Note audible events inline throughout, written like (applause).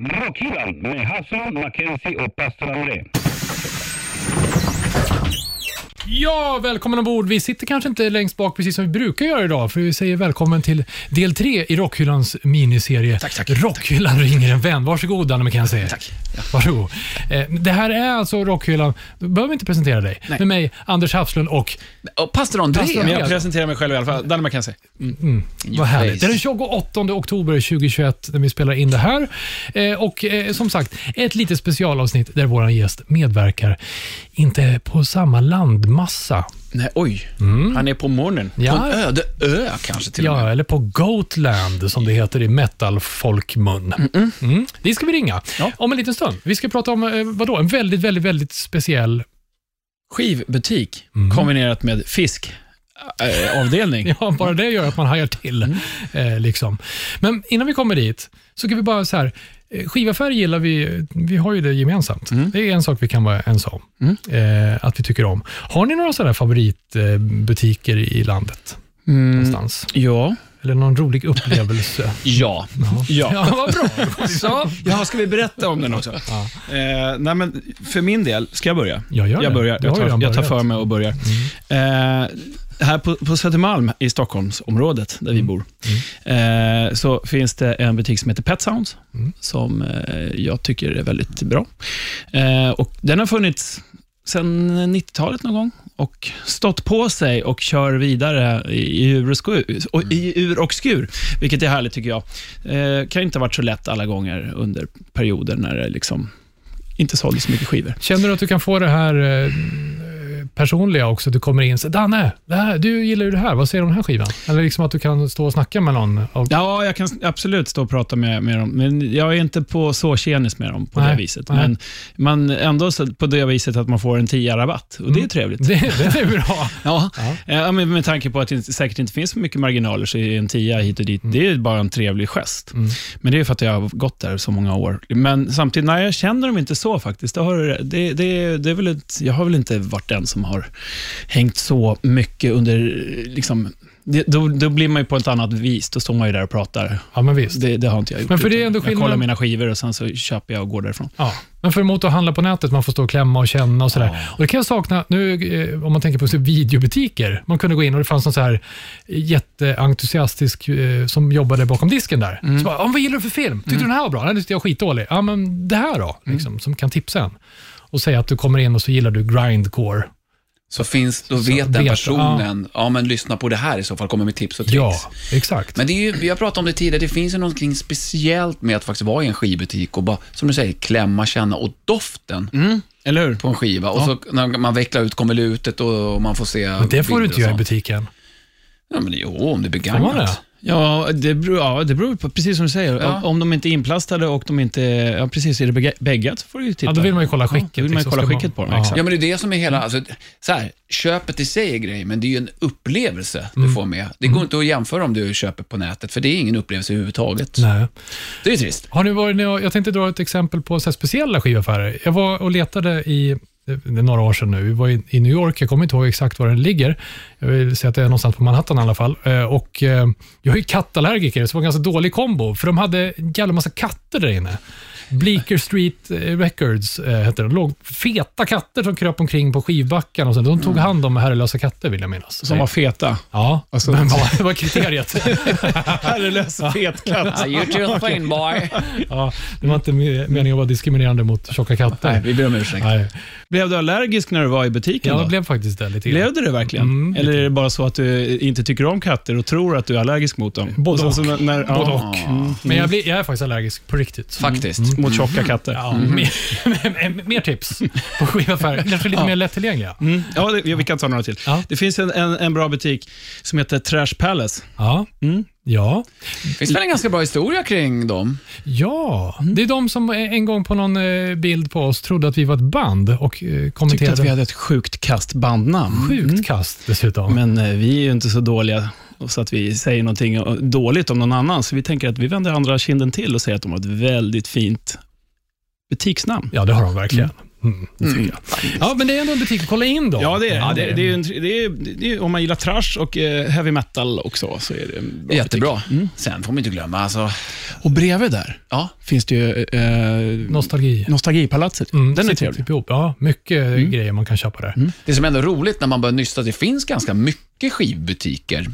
Rockhyllan med Hassan, Mackenzie och pastor André. Ja, välkommen ombord. Vi sitter kanske inte längst bak precis som vi brukar göra idag, för vi säger välkommen till del tre i Rockhyllans miniserie. Tack, tack. Rockhyllan ringer en vän. Varsågod, Danne McKenzie. Tack. Ja. Varsågod. Eh, Det här är alltså Rockhyllan. Då behöver vi inte presentera dig. Nej. Med mig, Anders Hafslund och... Och pastor André. Pastor André. jag presenterar mig själv i alla fall. Danne McKenzie. Vad härligt. Det är den 28 oktober 2021 när vi spelar in det här. Eh, och eh, som sagt, ett litet specialavsnitt där vår gäst medverkar. Inte på samma landmassa. Nej, oj. Han är på månen. Ja. På en öde ö kanske till och Ja, med. eller på Goatland som det heter i metal-folkmun. Mm. Dit ska vi ringa Ja. om en liten stund. Vi ska prata om eh, vadå? en väldigt, väldigt, väldigt speciell... Skivbutik kombinerat med fiskavdelning. (laughs) Ja, bara det gör att man hajar till. Eh, liksom. Men innan vi kommer dit så kan vi bara så här. Eh, Skivaffärer gillar vi, vi har ju det gemensamt. Det är en sak vi kan vara ense om, eh, att vi tycker om. Har ni några sådana favoritbutiker i landet? Någonstans? Ja. Eller någon rolig upplevelse? (laughs) Ja. Ja. Ja, vad bra. (laughs) Så, ja, ska vi berätta om den också? Eh, nej, men för min del, ska jag börja? Ja, gör jag börjar. Jag tar, redan jag tar för mig och börjar. Eh, här på, på Södermalm i Stockholmsområdet, där vi bor, eh, så finns det en butik som heter Pet Sounds, som eh, jag tycker är väldigt bra. Eh, och den har funnits sedan 90-talet någon gång och stått på sig och kör vidare i, ur, och skur, och, i ur och skur, vilket är härligt tycker jag. Eh, kan inte ha varit så lätt alla gånger under perioder när det liksom inte såldes så mycket skivor. Känner du att du kan få det här eh, personliga också? Du kommer in och säger Danne, här, du gillar ju det här. Vad säger du om den här skivan? Eller liksom att du kan stå och snacka med någon? Och, Ja, jag kan absolut stå och prata med, med dem, men jag är inte på så tjenis med dem på Nej, det viset. nej. Men man ändå så på det viset att man får en 10 rabatt och det är trevligt. det, det är bra. (laughs) Ja, ja. men med tanke på att det säkert inte finns så mycket marginaler så är en 10 hit och dit, det är bara en trevlig gest. Men det är för att jag har gått där så många år. Men samtidigt, nej, jag känner dem inte så faktiskt. Det har, det, det, det är väl ett, jag har väl inte varit den som har hängt så mycket under, liksom, det, då, då blir man ju på ett annat vis. Då står man ju där och pratar. Ja, men visst. Det, det har inte jag gjort. Men för det är ändå jag kollar mina skivor och sen så köper jag och går därifrån. Ja. Men för emot att handla på nätet, man får stå och klämma och känna och sådär. Och det kan jag sakna, nu eh, om man tänker på så videobutiker. Man kunde gå in och det fanns någon så här jätteentusiastisk eh, som jobbade bakom disken där. Så bara, "Ja, vad gillar du för film? Tyckte du den här var bra? Den tyckte jag var skitdålig. Ja, men det här då? Liksom, Som kan tipsa en. Och säga att du kommer in och så gillar du grindcore. Så finns, då vet den vet, personen, ja. men lyssna på det här i så fall, kommer med tips och tricks. Ja, exakt. Men det är ju, vi har pratat om det tidigare, det finns ju någonting speciellt med att faktiskt vara i en skivbutik och bara, som du säger, klämma, känna och doften Eller hur? på en skiva. Och så när man vecklar ut konvolutet och man får se men det får du inte och göra i butiken. Ja, men jo, om det är Får man det? Ja, det beror, ja, det beror på, precis som du säger. Ja. Om, de inte är inplastade och de inte, ja precis, är det bäggat så får du ju titta. Ja, då vill man ju kolla skicket. Ja, då vill man ju liksom. kolla skicket på dem, Ja. exakt. Ja, men det är det som är hela, alltså, så här, köpet i sig är grejen, men det är ju en upplevelse Mm. du får med. Det går inte att jämföra om du köper på nätet, för det är ingen upplevelse överhuvudtaget. Nej. Det är trist. Har ni varit, jag tänkte dra ett exempel på så här speciella skivaffärer. Jag var och letade i det är några år sedan nu. Vi var i, i New York, jag kommer inte ihåg exakt var den ligger. Jag vill säga att det är någonstans på Manhattan i alla fall. Eh, Och eh, jag är kattallergiker, så det var en ganska dålig kombo. För de hade en jävla massa katter där inne. Bleecker Street eh, Records eh, hette de. låg feta katter som kröp omkring på skivbacken. Och så. De tog hand om herrelösa katter, vill jag minnas. Som var feta. Ja, Alltså- men vad, var kriteriet? (laughs) Herrelös fet katt. You too (laughs) thin boy. ja, det var inte me- meningen att vara diskriminerande mot tjocka katter. Nej, vi ber om ursäkt. Nej. Blev du allergisk när du var i butiken? Ja, då? det blev faktiskt det lite. Blev du det verkligen? Mm, Eller är det bara så att du inte tycker om katter och tror att du är allergisk mot dem? Både och. när, när, Både och. Mm. Men jag, blir, jag är faktiskt allergisk på riktigt. Faktiskt. Mot tjocka katter. Ja, mer, (laughs) mer tips på skivaffärer. Kanske lite mer lättillgängliga. Mm. Ja, det, vi kan ta några till. Ja. Det finns en, en, en bra butik som heter Trash Palace. Ja. Mm. Ja. Finns väl en ganska bra historia kring dem? ja, det är de som en gång på någon eh, bild på oss trodde att vi var ett band och eh, Tyckte kommenterade. att vi hade ett sjukt kast bandnamn. Sjukt kast dessutom. Men eh, vi är ju inte så dåliga så att vi säger någonting dåligt om någon annan, så vi tänker att vi vänder andra kinden till och säger att de har ett väldigt fint butiksnamn. Ja, det har de verkligen. Mm, det tycker jag. Ja, men det är ändå en butik att kolla in då. Ja, det är Ja, det. det, är ju en, det, är, det är, om man gillar trash och eh, heavy metal också, så är det en bra Jättebra. butik. Sen får man inte glömma, alltså, Och bredvid där ja, finns det ju eh, Nostalgi. Nostalgipalatset. Mm, Den är trevlig. typ. Ja, mycket grejer man kan köpa där. det som är ändå roligt när man börjar nysta, det finns ganska mycket skivbutiker.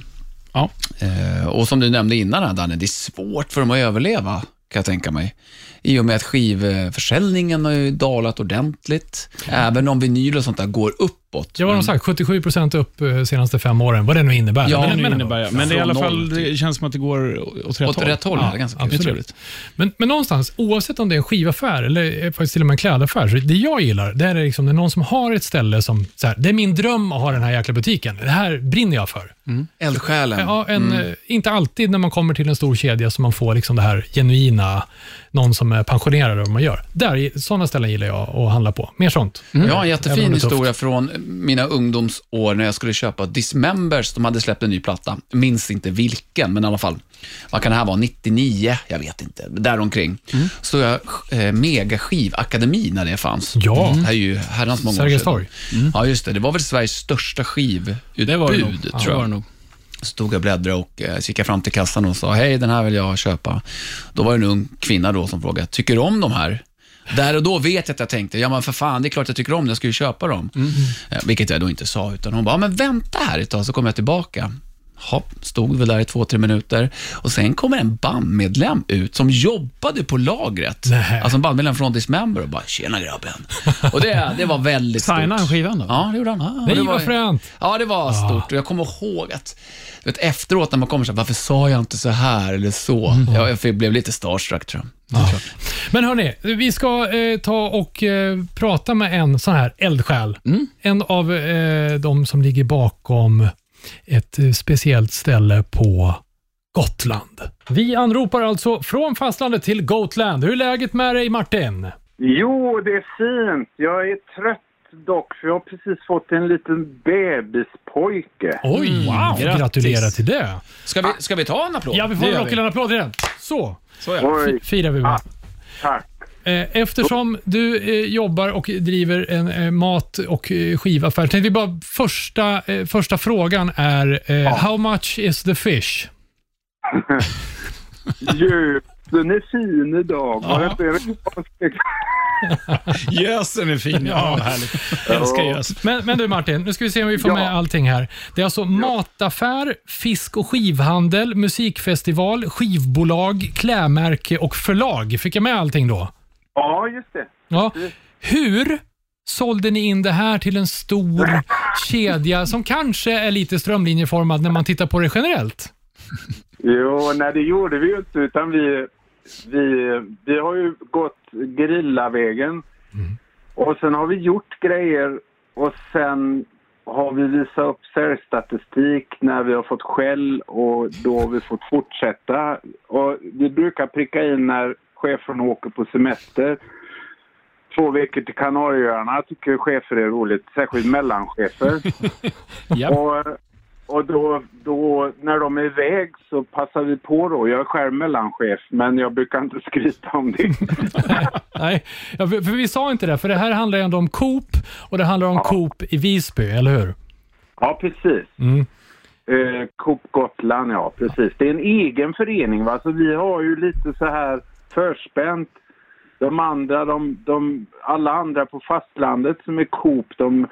Ja. Eh, och som du nämnde innan här, Danne, det är svårt för dem att överleva, kan jag tänka mig. I och med att skivförsäljningen har ju dalat ordentligt. Även om vinyl och sånt där går uppåt. Jag har Men- sagt 77 procent upp eh, senaste fem åren, vad det nu innebär. Ja, men, det innebär, jag. men det är i alla fall, det känns som att det går åt rätt Åt håll. rätt håll, Ja, ganska är absolut. men, men någonstans, oavsett om det är en skivaffär eller eh, faktiskt till och med en klädaffär, så det jag gillar, det är liksom, det är någon som har ett ställe som, så här, det är min dröm att ha den här jäkla butiken. Det här brinner jag för. Eldsjälen. Ja, en, eh, Inte alltid när man kommer till en stor kedja som man får liksom det här genuina, någon som är pensionerad av vad man gör. Där, sådana ställen gillar jag att handla på. Mer sånt. Jag har en Även om jättefin historia från mina ungdomsår när jag skulle köpa Dismembers. De hade släppt en ny platta. Minns inte vilken, men i alla fall. Vad kan det här vara? 99? Jag vet inte. Däromkring. Så jag eh, Megaskivakademi när det fanns. Ja. Det här är ju herrans många Sergels torg. Ja, just det. Det var väl Sveriges största skivutbud, Det var det nog. tror Ja, jag. var det nog. Så stod jag och bläddrade och eh, så gick jag fram till kassan och sa, hej, den här vill jag köpa. Då var det en ung kvinna då som frågade, tycker du om de här? Där och då vet jag att jag tänkte, ja men för fan, det är klart jag tycker om det, jag ska ju köpa dem. Eh, vilket jag då inte sa, utan hon bara, men vänta här ett tag så kommer jag tillbaka. Hopp, stod väl där i två, tre minuter och sen kommer en bandmedlem ut som jobbade på lagret. Nej. Alltså en bandmedlem från Dismember och bara, tjena grabben. Och det, det var väldigt stort. Signade han skivan då? Ja, det gjorde han. och Nej, det vad fränt. Ja, det var stort. Och jag kommer ihåg att vet, efteråt när man kommer så här, varför sa jag inte så här eller så? Jag, jag blev lite starstruck tror jag. Ja. Men hörni, vi ska eh, ta och eh, prata med en sån här eldsjäl. En av eh, de som ligger bakom ett eh, speciellt ställe på Gotland. Vi anropar alltså från fastlandet till Gotland. Hur är läget med dig Martin? Jo, det är fint. Jag är trött dock, för jag har precis fått en liten bebispojke. Oj, wow, grattis. gratulerar till det. Ska vi, ska vi ta en applåd? Ja, vi får en rockig vi. applåd till den. Så, Så ja. Oj, firar vi med. Tack. Eh, Eftersom du eh, jobbar och driver en eh, mat och skivaffär, tänkte vi bara första, första frågan är eh, How much is the fish? (laughs) Ljusen är fin idag. Var det inte det? Gösen är fin. Ja, härligt. Jag älskar gös. Men, men du Martin, nu ska vi se om vi får med allting här. Det är alltså mataffär, fisk och skivhandel, musikfestival, skivbolag, klädmärke och förlag. Fick jag med allting då? Ja, just det. Ja. Hur sålde ni in det här till en stor (laughs) kedja som kanske är lite strömlinjeformad när man tittar på det generellt? Jo, nej det gjorde vi ju inte utan vi, vi, vi har ju gått gerillavägen och sen har vi gjort grejer och sen har vi visat upp säljstatistik när vi har fått skäll och då har vi fått fortsätta. Och vi brukar pricka in när chefen åker på semester. Två veckor till Kanarieöarna tycker chefer är roligt, särskilt mellanchefer. (laughs) Ja. Och, och då, då, när de är iväg så passar vi på då. Jag är själv mellanchef, men jag brukar inte (laughs) skryta om det. (laughs) Nej, ja, för för vi sa inte det, för det här handlar ju ändå om Coop och det handlar om Coop i Visby, eller hur? ja, precis. Mm. Eh, Coop Gotland, ja precis. Det är en egen förening va, så vi har ju lite så här förspänt. De andra, de, de, alla andra på fastlandet som är Coop, de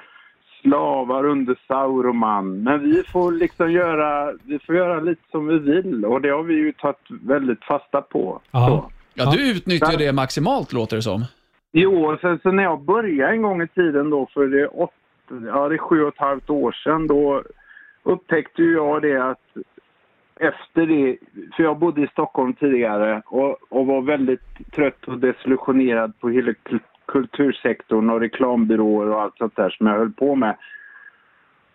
slavar under Sauroman. Men vi får liksom göra, vi får göra lite som vi vill och det har vi ju tagit väldigt fasta på. Ja. Så. Ja, du utnyttjar det maximalt låter det som. Jo, och sen så när jag började en gång i tiden då för det är, åt, ja, det är sju och ett halvt år sedan då upptäckte ju jag det att efter det, för jag bodde i Stockholm tidigare och, och var väldigt trött och desillusionerad på hela kultursektorn och reklambyråer och allt sånt där som jag höll på med.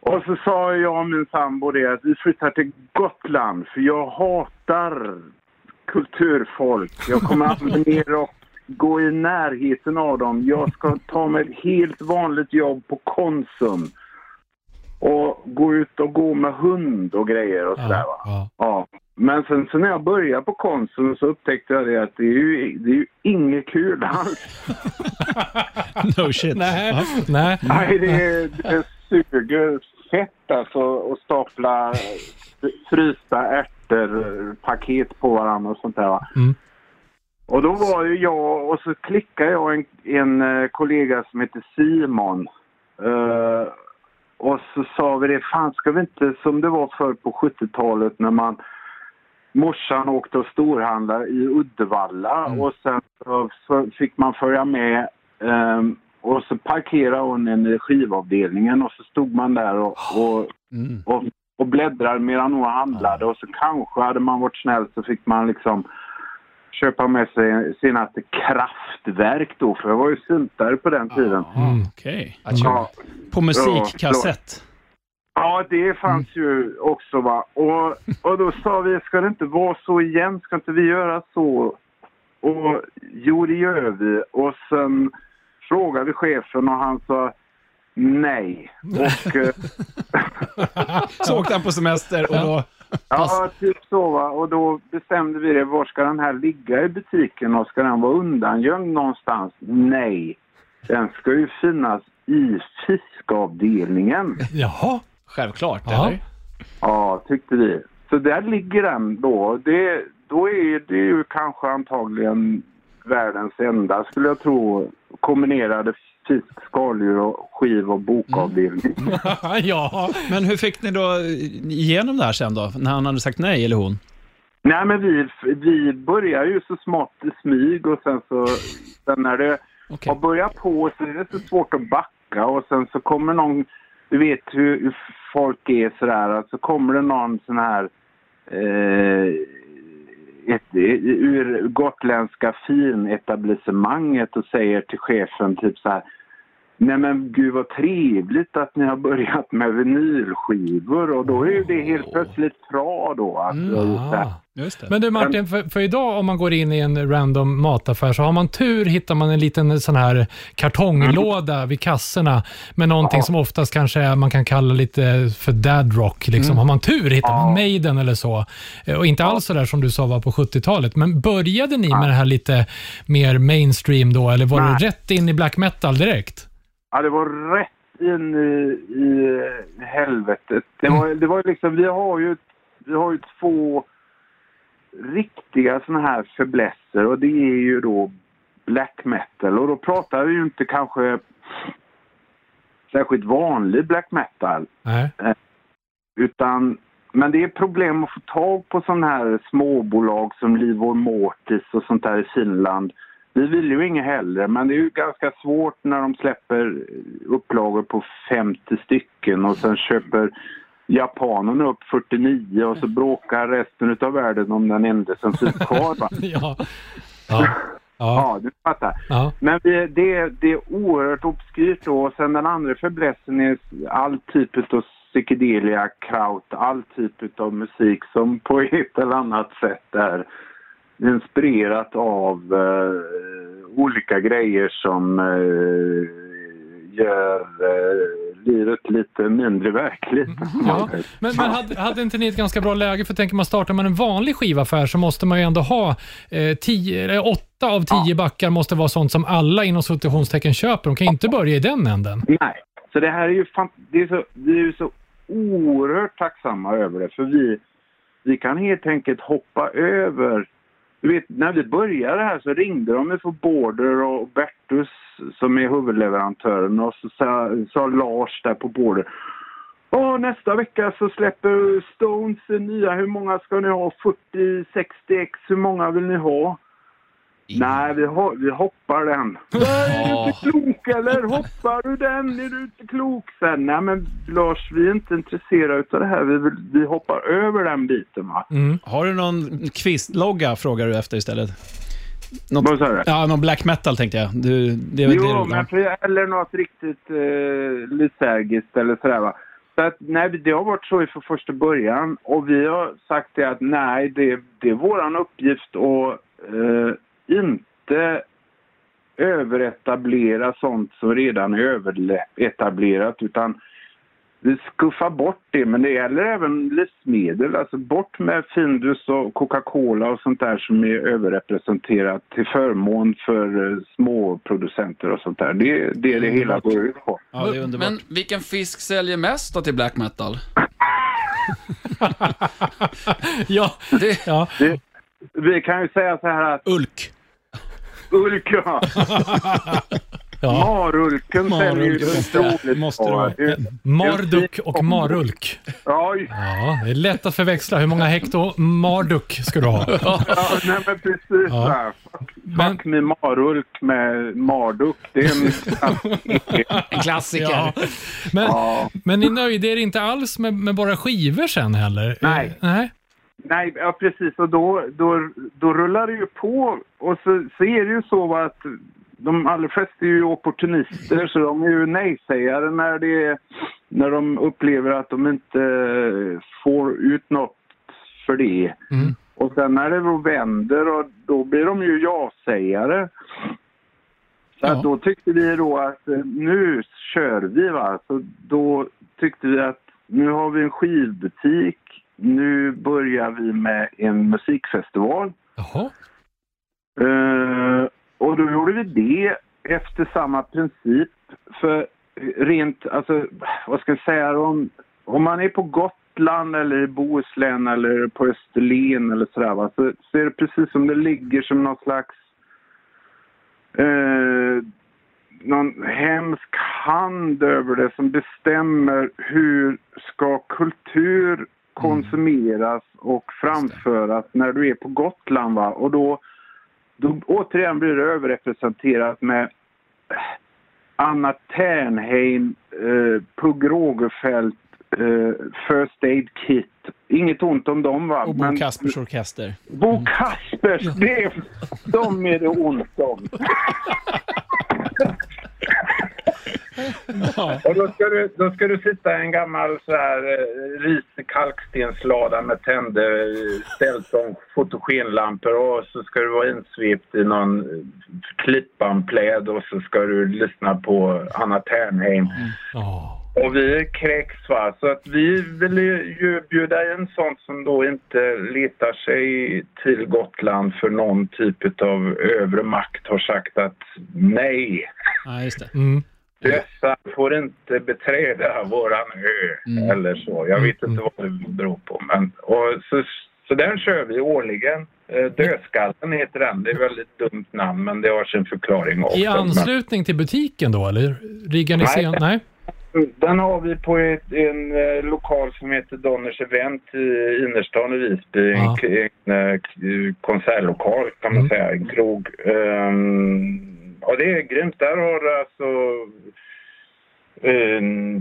Och så sa jag och min sambo det att vi flyttar till Gotland för jag hatar kulturfolk. Jag kommer aldrig mer att gå i närheten av dem. Jag ska ta mig ett helt vanligt jobb på Konsum. Och gå ut och gå med hund och grejer och sådär va. Ja. Ja. Men sen så när jag började på Konsum så upptäckte jag det att det är ju, det är ju inget kul alls. (laughs) No shit. Nej, nej. Nej, det, det suger fett alltså att stapla frysta ärtor, paket på varandra och sånt där. Va? Mm. Och då var ju jag och så klickade jag en, en eh, kollega som heter Simon. Eh, och så sa vi det, fan ska vi inte som det var förr på 70-talet när man morsan åkte och storhandlade i Uddevalla och sen fick man följa med ehm, och så parkerade hon i skivavdelningen och så stod man där och, och, Mm. och, och bläddrade medan hon handlade och så kanske hade man varit snäll så fick man liksom köpa med sig senaste kraftverk då för jag var ju syntare på den tiden. Mm. Okej. Ja, På musikkassett. Ja, det fanns ju också va. Och, och då sa vi, ska det inte vara så igen? Ska inte vi göra så? Och jo, det gör vi. Och sen frågade chefen och han sa nej. Och eh, (laughs) Så åkte han på semester och då... ja, typ så va. Och då bestämde vi det. Var ska den här ligga i butiken och ska den vara undangömd någonstans? Nej. Den ska ju finnas i fiskavdelningen. Jaha. Självklart, Ja. eller? Ja, tyckte vi. Så där ligger den då. Det, då är det ju kanske antagligen världens enda, skulle jag tro, kombinerade fisk, skaldjur och skiv och bokavdelning. (laughs) ja. Men hur fick ni då igenom det här sen då? När han hade sagt nej, eller hon? Nej, men vi, vi börjar ju så smått i smyg och sen så sen när det Okej. har börjat på så är det så svårt att backa och sen så kommer någon, du vet hur, hur folk är sådär, att så kommer det någon sån här eh, ett, ur gotländska finetablissemanget och säger till chefen typ så här Nej men gud vad trevligt att ni har börjat med vinylskivor. Och då är ju det helt plötsligt bra då. Alltså, så Men du Martin, för, för idag om man går in i en random mataffär så har man tur hittar man en liten sån här kartonglåda vid kassorna med någonting som oftast kanske är, man kan kalla lite för dad rock. Liksom. Har man tur hittar man Maiden eller så. Och inte alls så där som du sa var på 70-talet. Men började ni med det här lite mer mainstream då eller var Nej. det rätt in i black metal direkt? Ja, det var rätt in i, i helvetet. Det var, det var liksom, vi har ju, vi har ju två riktiga såna här fäblesser och det är ju då black metal. Och då pratar vi ju inte kanske särskilt vanlig black metal. Nej. Utan, men det är problem att få tag på sådana här småbolag som Livor Mortis och sånt där i Finland. Vi vill ju inget hellre, men det är ju ganska svårt när de släpper upplagor på 50 stycken och sen köper japanerna upp 49 och så bråkar resten av världen om den enda som finns kvar. Va? (laughs) Ja. Ja. (laughs) Ja. Du fattar. Ja. Men det, det, det är oerhört obskyrt då. Och sen den andra fäblessen är all typ av psykedelia, kraut, all typ av musik som på ett eller annat sätt är inspirerat av eh, olika grejer som eh, gör eh, livet lite mindre verkligt. (laughs) Ja, men, men hade, hade inte ni ett ganska bra läge? För tänker man startar man en vanlig skivaffär så måste man ju ändå ha eh, tio, åtta av tio backar måste vara sånt som alla inom citationstecken köper. De kan ju inte börja i den änden. Nej, så det här är ju det är så, vi är ju så oerhört tacksamma över det. För vi, vi kan helt enkelt hoppa över. Du vet, när vi började här så ringde de från Border och Bertus som är huvudleverantören och så sa, sa Lars där på Border. Åh, nästa vecka så släpper Stones nya. Hur många ska ni ha? 40, 60 ex. Hur många vill ni ha? Nej, vi, ho- vi hoppar den. (laughs) Nej, är du inte klok eller? Hoppar du den? Är du inte klok? Sen, nej men Lars, vi är inte intresserade av det här. Vi, vill, vi hoppar över den biten va. Har du någon kvistlogga, frågar du efter istället? Något, Vad sa du? ja, någon black metal tänkte jag. Du, det det Jo, du men för, eller något riktigt eh, lysergiskt eller sådär va. Så att, nej, det har varit så från första början och vi har sagt det att nej, det, det är våran uppgift att eh, inte överetablera sånt som redan är överetablerat utan vi skuffar bort det, men det gäller även livsmedel. Alltså bort med Findus och Coca-Cola och sånt där som är överrepresenterat till förmån för eh, småproducenter och sånt där. Det, är det är det hela går ut på. Ja, det är underbart. Men vilken fisk säljer mest då till black metal? (laughs) Ja, Det, ja. Det, vi kan ju säga så här att Ulk. Ulk, (laughs) ja. Marulken säljer ju otroligt måste det vara. Marduk och Marulk. Ja, Ja, det är lätt att förväxla. Hur många hekto Marduk ska du ha? (laughs) ja, nej men precis. Ja. Fuck, Men- fuck med Marulk med Marduk. Det är en... (laughs) En klassiker. Ja. Men, ja. men ni nöjde er inte alls med, med bara skivor sen heller? Nej. Nej. Nej, ja, precis. Och då, då, då rullar det ju på. Och så, så är det ju så att de allra flesta är ju opportunister, så de är ju nej-sägare när, det, när de upplever att de inte får ut något för det. Mm. Och sen när det då vänder, och då blir de ju ja-sägare. Så Ja. då tyckte vi då att eh, nu kör vi va. Så då tyckte vi att nu har vi en skivbutik. Nu börjar vi med en musikfestival. Jaha. Eh, och då gjorde vi det efter samma princip. För rent, alltså vad ska jag säga, om, om man är på Gotland eller i Bohuslän eller på Österlen eller sådär va, så, så är det precis som det ligger som någon slags eh, någon hemsk hand över det som bestämmer hur ska kultur konsumeras och framföras när du är på Gotland. Va? Och då, då återigen blir det överrepresenterat med eh, Anna Ternheim, eh, Pugh Rogefeldt, eh, First Aid Kit. Inget ont om dem va. Och Bo Kaspers orkester. Bo Kaspers, det, de är det ont om. (laughs) Och då ska, du, då ska du sitta i en gammal så här eh, risig kalkstenslada med tänder ställt som fotogenlampor och så ska du vara insvept i någon eh, klippanpläd och så ska du lyssna på Anna Ternheim. Ja. Och vi kräks va, så att vi vill ju bjuda in sånt som då inte letar sig till Gotland för någon typ av övre makt har sagt att nej, Ja, just det. Mm. dessa får inte beträda våran ö eller så. Jag vet inte vad det beror på. Men, och så, så den kör vi årligen. Eh, Dödskallen heter den. Det är ett väldigt dumt namn men det har sin förklaring också. I anslutning till butiken då, eller? Riggar ni Nej. Nej. Den har vi på ett, en eh, lokal som heter Donners Event i innerstan i Visby. Ja. En, en eh, konsertlokal kan man Mm. säga, en krog. Um, och det är grymt. Där har du alltså en,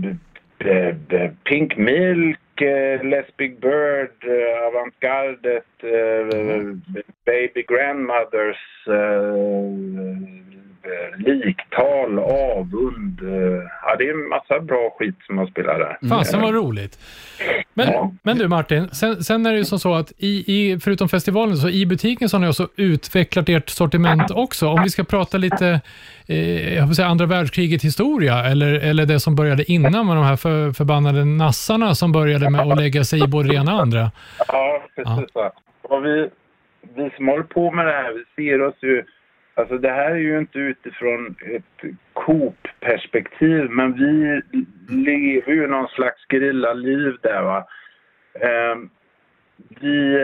b- b- Pink Milk, eh, Les Big Bird, eh, Avantgardet, eh, Baby Grandmothers, eh, liktal, avund. eh, Ja, det är en massa bra skit som man spelar där. Fasen vad roligt. Men, Ja. men du Martin, sen, sen är det ju som så att i, i, förutom festivalen, så i butiken så har ni också utvecklat ert sortiment också. Om vi ska prata lite, eh, jag vill säga andra världskriget historia, eller, eller det som började innan med de här för, förbannade nassarna som började med att lägga sig i både det ena och andra. Ja, precis. så. Och vi, vi som håller på med det här, vi ser oss ju... Alltså det här är ju inte utifrån ett Coop-perspektiv, men vi lever ju någon slags liv där va. Ehm, vi,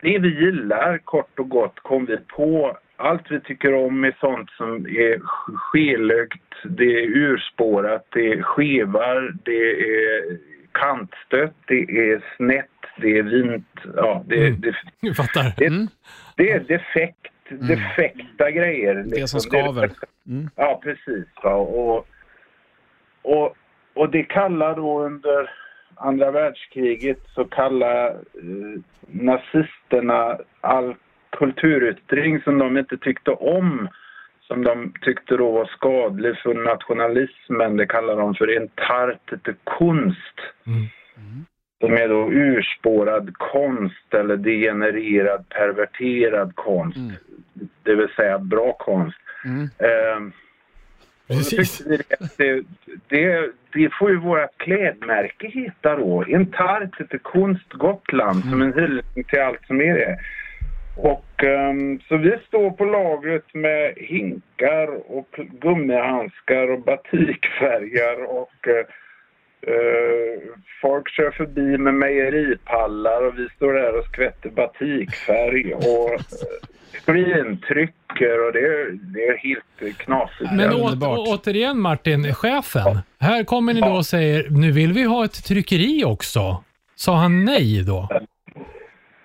det vi gillar kort och gott kom vi på. Allt vi tycker om är sånt som är skelögt, det är urspårat, det är skevar, det är kantstött, det är snett, det är vint. Ja, det, Mm. det, (laughs) fattar. det, Mm. det är defekt, defekta grejer. liksom. Det som skaver. Mm. Ja, precis. Va? Och, och, och det kallar då under andra världskriget så kallar eh, nazisterna all kulturyttring som de inte tyckte om som de tyckte då var skadlig för nationalismen. Det kallar de för entartete konst. Mm. Som är då urspårad konst eller degenererad, perverterad konst. Mm. Det vill säga bra konst. Mm. Då Precis. det, det, det får ju vårt klädmärke heta då. Entartet till Konst Gotland som en hyllning till allt som är det. Och ehm, så vi står på lagret med hinkar och gummihandskar och batikfärger och eh, eh, folk kör förbi med mejeripallar och vi står där och skvätter batikfärg och uh, screentrycker och det är, det är helt knasigt. Men Ja, å, återigen Martin, chefen. Här kommer ni då och säger, nu vill vi ha ett tryckeri också. Sa han nej då?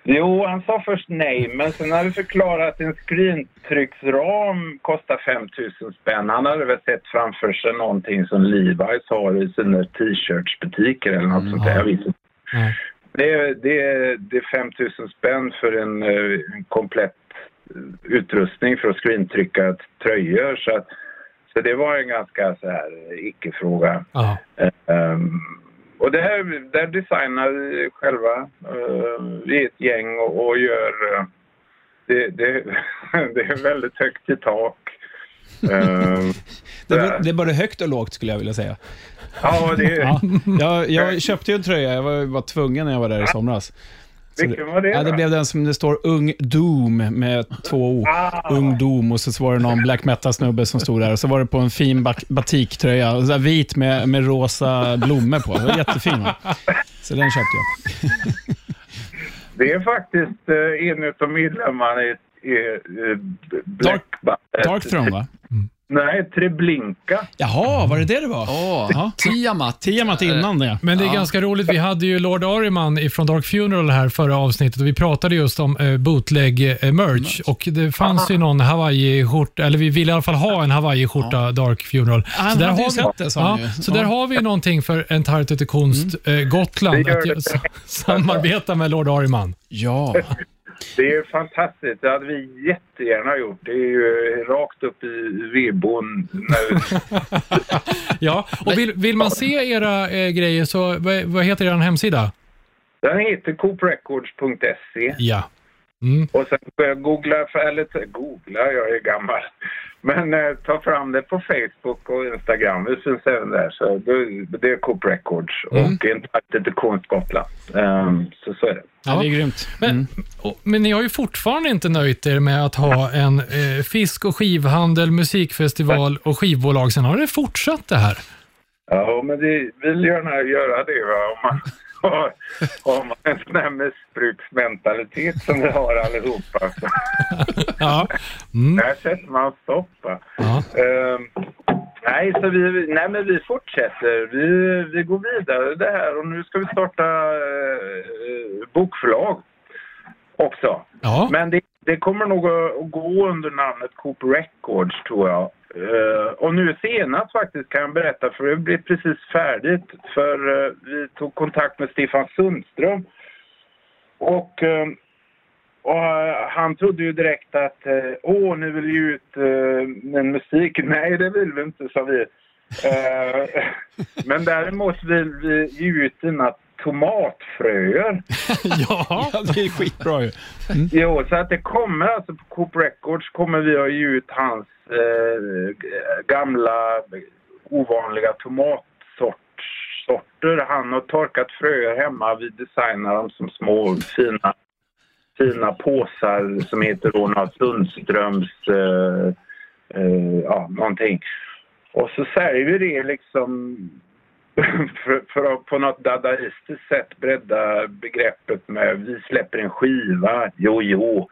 Jo, han sa först nej, men sen har vi förklarat att en screentrycksram kostar 5 000 spänn. Han hade väl sett framför sig någonting som Levi's har i sina t-shirtsbutiker eller något sånt där. Jag vet inte. Det är, det, det är 5 000 spänn för en, eh, en komplett eh, utrustning för att screentrycka tröjor. Så, att, så det var en ganska så här eh, icke-fråga. Ja. Ehm, och det här, där designar vi själva. Vi är ett gäng och, och gör... eh, det, det, (laughs) det är väldigt högt i tak. Ehm, (laughs) Det, är- det är både högt och lågt skulle jag vilja säga. ja, det, (laughs) Ja. Jag, jag köpte ju en tröja, jag var, var tvungen när jag var där i somras. Vilken var det? Ja, det blev den som det står Ung Doom med två O. Ah. Ung Doom och så, var det någon black metal-snubbe som stod där och så var det på en fin batiktröja, så vit med, med rosa blommor på. Det var jättefin. Va? Så den köpte jag. (laughs) Det är faktiskt uh, en av medlemmarna i, i Black Bandet. Dark Throne va? Nej, Treblinka. Jaha, var det det det var? Ja. Tiamat. Tiamat innan det. Men det är Ja. ganska roligt. Vi hade ju Lord Ariman från Dark Funeral här förra avsnittet och vi pratade just om eh, bootleg-merch och det fanns ju någon Hawaii-skjorta, eller vi ville i alla fall ha en Hawaii-skjorta Dark Funeral. Han så där hade ju har vi, sett det, sa han ja, ju. så Ja. där har vi ju någonting för Entirety till konst eh, Gotland gör att det. samarbeta med Lord Ariman. Ja. Det är fantastiskt. Det hade vi jättegärna gjort. Det är ju rakt upp i när- (laughs) Ja, och vill, vill man se era eh, grejer så vad, vad heter er hemsida? Den heter cooprecords.se. Ja. Mm. Och sen googla, för, eller googla, jag är gammal. Men eh, ta fram det på Facebook och Instagram. Vi finns även där. Så det, det är Coop Records Mm. och Entartet till Konst Gotland. Ehm, så är det. ja, det är grymt. Men, Mm. och, men ni har ju fortfarande inte nöjt er med att ha en eh, fisk och skivhandel, musikfestival och skivbolag. Sen har det fortsatt det här. Ja, men vi vill gärna göra det va? om man (laughs) har, har man en sån här missbruksmentalitet som vi har allihopa. Så (laughs) Ja. Mm. där sätter man stopp. Ja. Ehm, nej, så vi, nej, men vi fortsätter. Vi, vi går vidare det här och nu ska vi starta eh, bokförlag också. Ja. Men det, det kommer nog att gå under namnet Coop Records tror jag. Eh, och nu senast faktiskt kan jag berätta för det blev precis färdigt för eh, vi tog kontakt med Stefan Sundström. Och, eh, och eh, han trodde ju direkt att eh, åh, ni vill ge ut uh, en musik. (laughs) Nej, det vill vi inte, sa vi. Eh, (laughs) men däremot vill vi ge ut dina tomatfröer. (laughs) ja. Det är skitbra ju. Jo, så att det kommer alltså på Coop Records kommer vi att ge ut hans eh, gamla ovanliga tomatsorter. Han har torkat fröer hemma. Vi designar dem som små fina, fina påsar som heter då något Sundströms eh, eh, ja, någonting. Och så säljer vi det liksom (laughs) för, för att på något dadaistiskt sätt bredda begreppet med vi släpper en skiva. Jo, jo.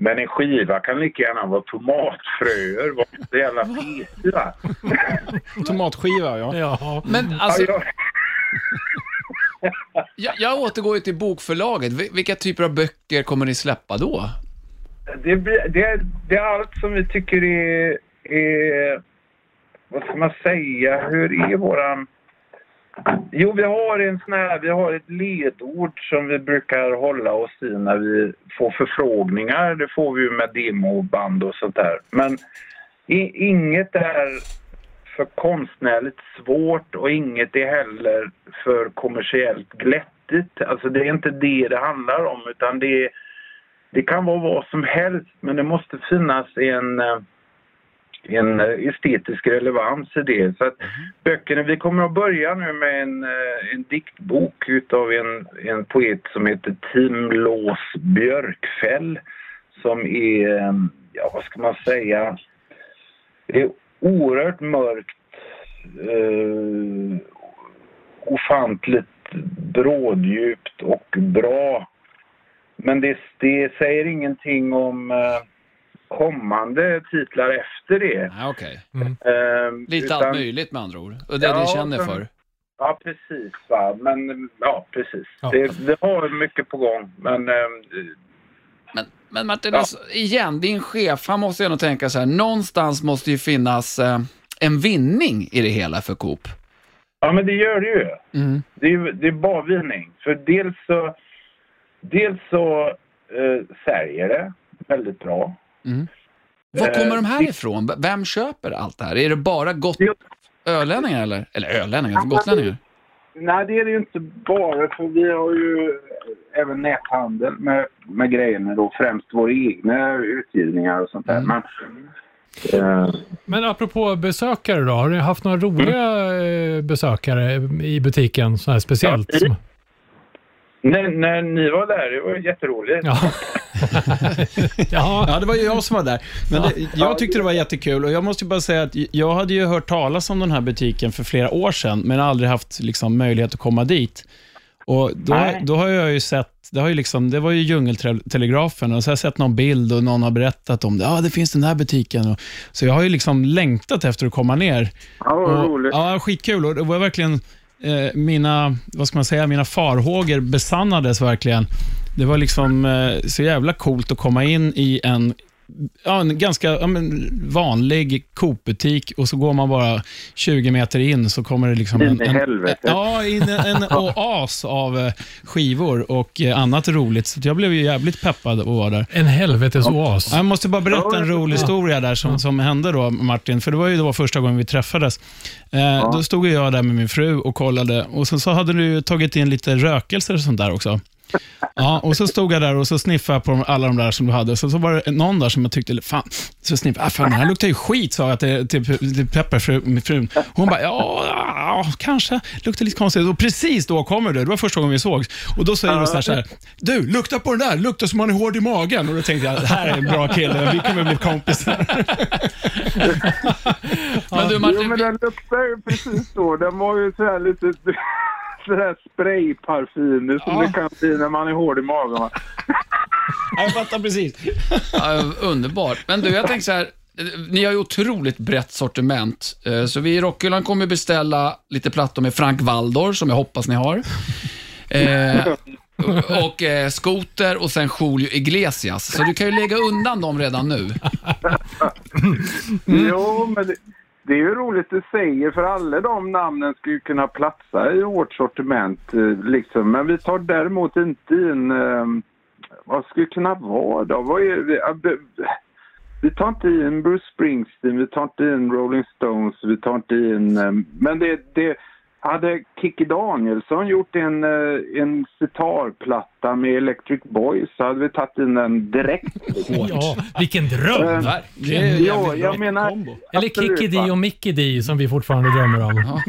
Men en skiva kan lika gärna vara tomatfröer. Vad så jävla petig va? (laughs) Tomatskiva, ja. ja. Men Ja, alltså, jag, (laughs) jag, jag återgår ju till bokförlaget. Vilka typer av böcker kommer ni släppa då? det, det, är- det är allt som vi tycker är, är... Vad ska man säga? Hur är våran... Jo, vi har en sån här, vi har ett ledord som vi brukar hålla oss i när vi får förfrågningar. Det får vi ju med demoband och sånt där. Men i, inget är för konstnärligt svårt och inget är heller för kommersiellt glättigt. Alltså det är inte det det handlar om utan det är det kan vara vad som helst men det måste finnas en, eh, en estetisk relevans i det. Så att böckerna, vi kommer att börja nu med en, eh, en diktbok utav en, en poet som heter Tim Lås Björkfäll som är, eh, ja vad ska man säga, oerhört mörkt, eh, ofantligt bråddjupt och bra. Men det, det säger ingenting om eh, kommande titlar efter det. Ja, Okej. Eh, Lite utan- allt möjligt med andra ord. Och det Ja, du känner för. Ja, precis. Va? Men ja, precis. Ja. Det, det har mycket på gång. Men eh, Men, Martin, Ja. alltså, igen, din chef, han måste ju ändå tänka så här, någonstans måste ju finnas eh, en vinning i det hela för Coop. ja, men det gör det ju. Mm. Det är, det är bara vinning. För dels så, dels så eh, säljer det väldigt bra. Var kommer Eh, de här ifrån? V- Vem köper allt det här? Är det bara gott Det- ölänningar eller? Eller ölänningar, gotlänningar? Nej, det är det ju inte bara. För vi har ju även näthandel med, med grejerna då. Främst våra egna utgivningar och sånt där. Men, eh, Men apropå besökare då, har ni haft några roliga eh, besökare i butiken, så här speciellt? Ja, när, när ni var där, det var jätteroligt. Ja. (laughs) ja. Ja, det var ju jag som var där. Men det, jag tyckte det var jättekul och jag måste ju bara säga att jag hade ju hört talas om den här butiken för flera år sedan, men aldrig haft liksom, möjlighet att komma dit. Och då, Nej. då har jag ju sett, det, har ju liksom, det var ju Djungeltelegrafen och så har jag sett någon bild och någon har berättat om det. Ja, det finns den här butiken. Och, så jag har ju liksom längtat efter att komma ner. Ja, vad Och, roligt. ja, skitkul. Och det var verkligen eh, mina, vad ska man säga, mina farhågor besannades verkligen. Det var liksom eh, så jävla coolt att komma in i en Ja, en ganska ja, men, vanlig Coop-butik och så går man bara 20 meter in så kommer det liksom In en, en, helvete. ja, in en, en (laughs) oas av eh, skivor och eh, annat roligt. Så jag blev ju jävligt peppad att vara där. En helvetes oas. Jag måste bara berätta en rolig historia där som, som hände då, Martin. För det var ju då första gången vi träffades. Eh, Då stod jag där med min fru och kollade och så, så hade du tagit in lite rökelser och sånt där också. Ja, och så stod jag där och så sniffade på alla de där som du hade. Så, så var det någon där som jag tyckte, fan, så sniffade jag, ah, fan den här luktar ju skit, sa jag till, till, till Pepper, fru, min frun. Hon bara, ja, kanske, luktar lite konstigt. Och precis då kommer du, det var första gången vi sågs. Och då säger du så här, så här, du, lukta på den där, luktar som man är hård i magen. Och då tänkte jag, det här är en bra kille, vi kommer bli kompisar. (laughs) Men du Jo, Martin, men den luktar ju precis så. Den var ju så här lite sådär sprayparfym som Ja. det kan bli när man är hård i magen. va? (laughs) Jag fattar precis. Ja, underbart. Men du, jag tänker så här. Ni har ju otroligt brett sortiment, eh, så vi i Rockhyllan kommer beställa lite plattor med Frank Waldor, som jag hoppas ni har. Eh, och eh, Skoter och sen Julio Iglesias. Så du kan ju lägga undan dem redan nu. (laughs) Jo, men det, det är ju roligt du säger för alla de namnen skulle ju kunna platsa i vårt sortiment. Eh, liksom. Men vi tar däremot inte in... Eh, vad skulle det kunna vara då? Vad är Vi tar inte in Bruce Springsteen, vi tar inte in Rolling Stones, vi tar inte in... eh, Men det... det hade Kikki Danielsson gjort en, eh, en sitarplatta med Electric Boys så hade vi tagit in den direkt. (laughs) Ja, vilken dröm! Eh, Det är en Jo, jävligt jag menar... kombo. Eller Kikki? Di och Mickey Di som vi fortfarande drömmer om.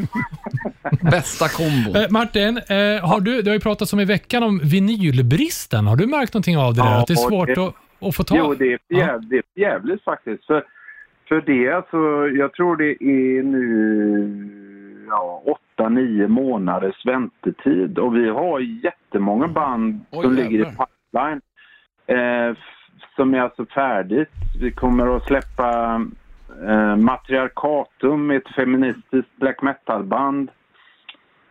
(laughs) Bästa kombo. Eh, Martin, eh, har du, det har ju pratats om i veckan om vinylbristen. Har du märkt någonting av det där? Ja, Att det är svårt det- att, att få tag Jo, det är, Ja. jäv, det är jävligt faktiskt. För, för det alltså, jag tror det är nu ja, åtta, nio månaders väntetid och vi har jättemånga band Oj, som ligger i pipeline. Eh, som är alltså färdigt. Vi kommer att släppa eh, Matriarkatum, ett feministiskt black metal-band.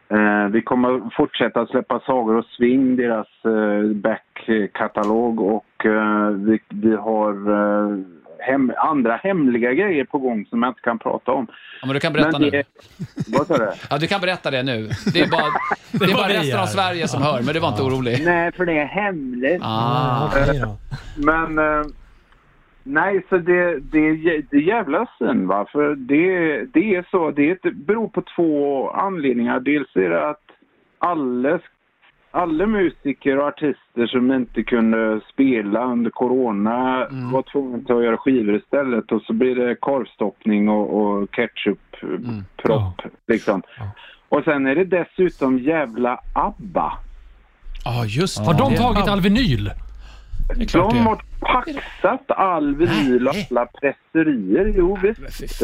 Eh, vi kommer att fortsätta släppa Sagor och Sving, deras eh, backkatalog och eh, vi, vi har eh, hem, andra hemliga grejer på gång som jag inte kan prata om. Ja, men du kan berätta Men nu. Vad sa du? Ja, du kan berätta det nu. Det är bara, (laughs) det är bara resten av. Sverige som hör, men det var inte orolig. Nej, för det är hemligt. Ah. okej då. Men eh, nej, så det, det, det är jävla synd va. För det, det är så, det är ett- beror på två anledningar. Dels är det att alla alla musiker och artister som inte kunde spela under corona Mm. var tvungna att göra skivor istället och så blir det korvstoppning och, och ketchup-propp liksom. Ja. Och sen är det dessutom jävla ABBA. Ja, just Har de tagit all vinyl? De det. har paxat all vinyl och alla presserier. Jo visst.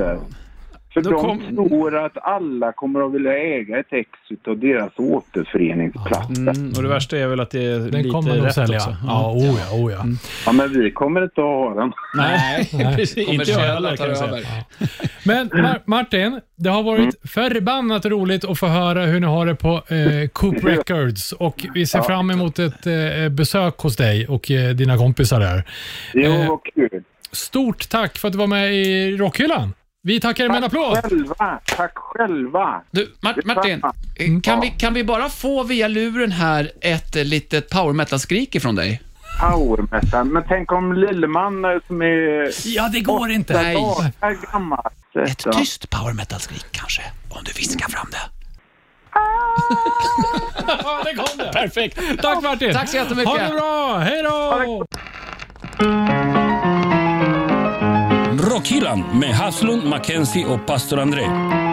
För Då de kom- tror att alla kommer att vilja äga ett ex av deras återföreningsplatta. Mm, och det värsta är väl att det är Den lite kommer rätt sälja. också. Ja, oh ja, oh ja. Ja, men vi kommer inte att ha den. Nej, Nej. (laughs) precis. Inte jag heller tar kan jag säga. över. (laughs) Men Mar- Martin, det har varit förbannat roligt att få höra hur ni har det på eh, Coop (laughs) Records och vi ser fram emot ett eh, besök hos dig och eh, dina kompisar där. Jo, Eh, vad kul. Stort tack för att du var med i Rockhyllan. Vi tackar med en applåd. Själva. Tack själva. Du, Mart- Martin, eh, kan vi, kan vi bara få via luren här ett eh, litet power metal-skrik ifrån dig? Power metal. Men tänk om Lilleman eh, som är Ja, det går inte. Nej. gammal. Ett tyst power metal-skrik kanske, om du viskar fram det. (laughs) Ja, det kom det. Perfekt. Tack Martin. Tack så jättemycket. Ha det bra. Hej då. Rockhyllan med Haslund, Mackenzie och pastor André.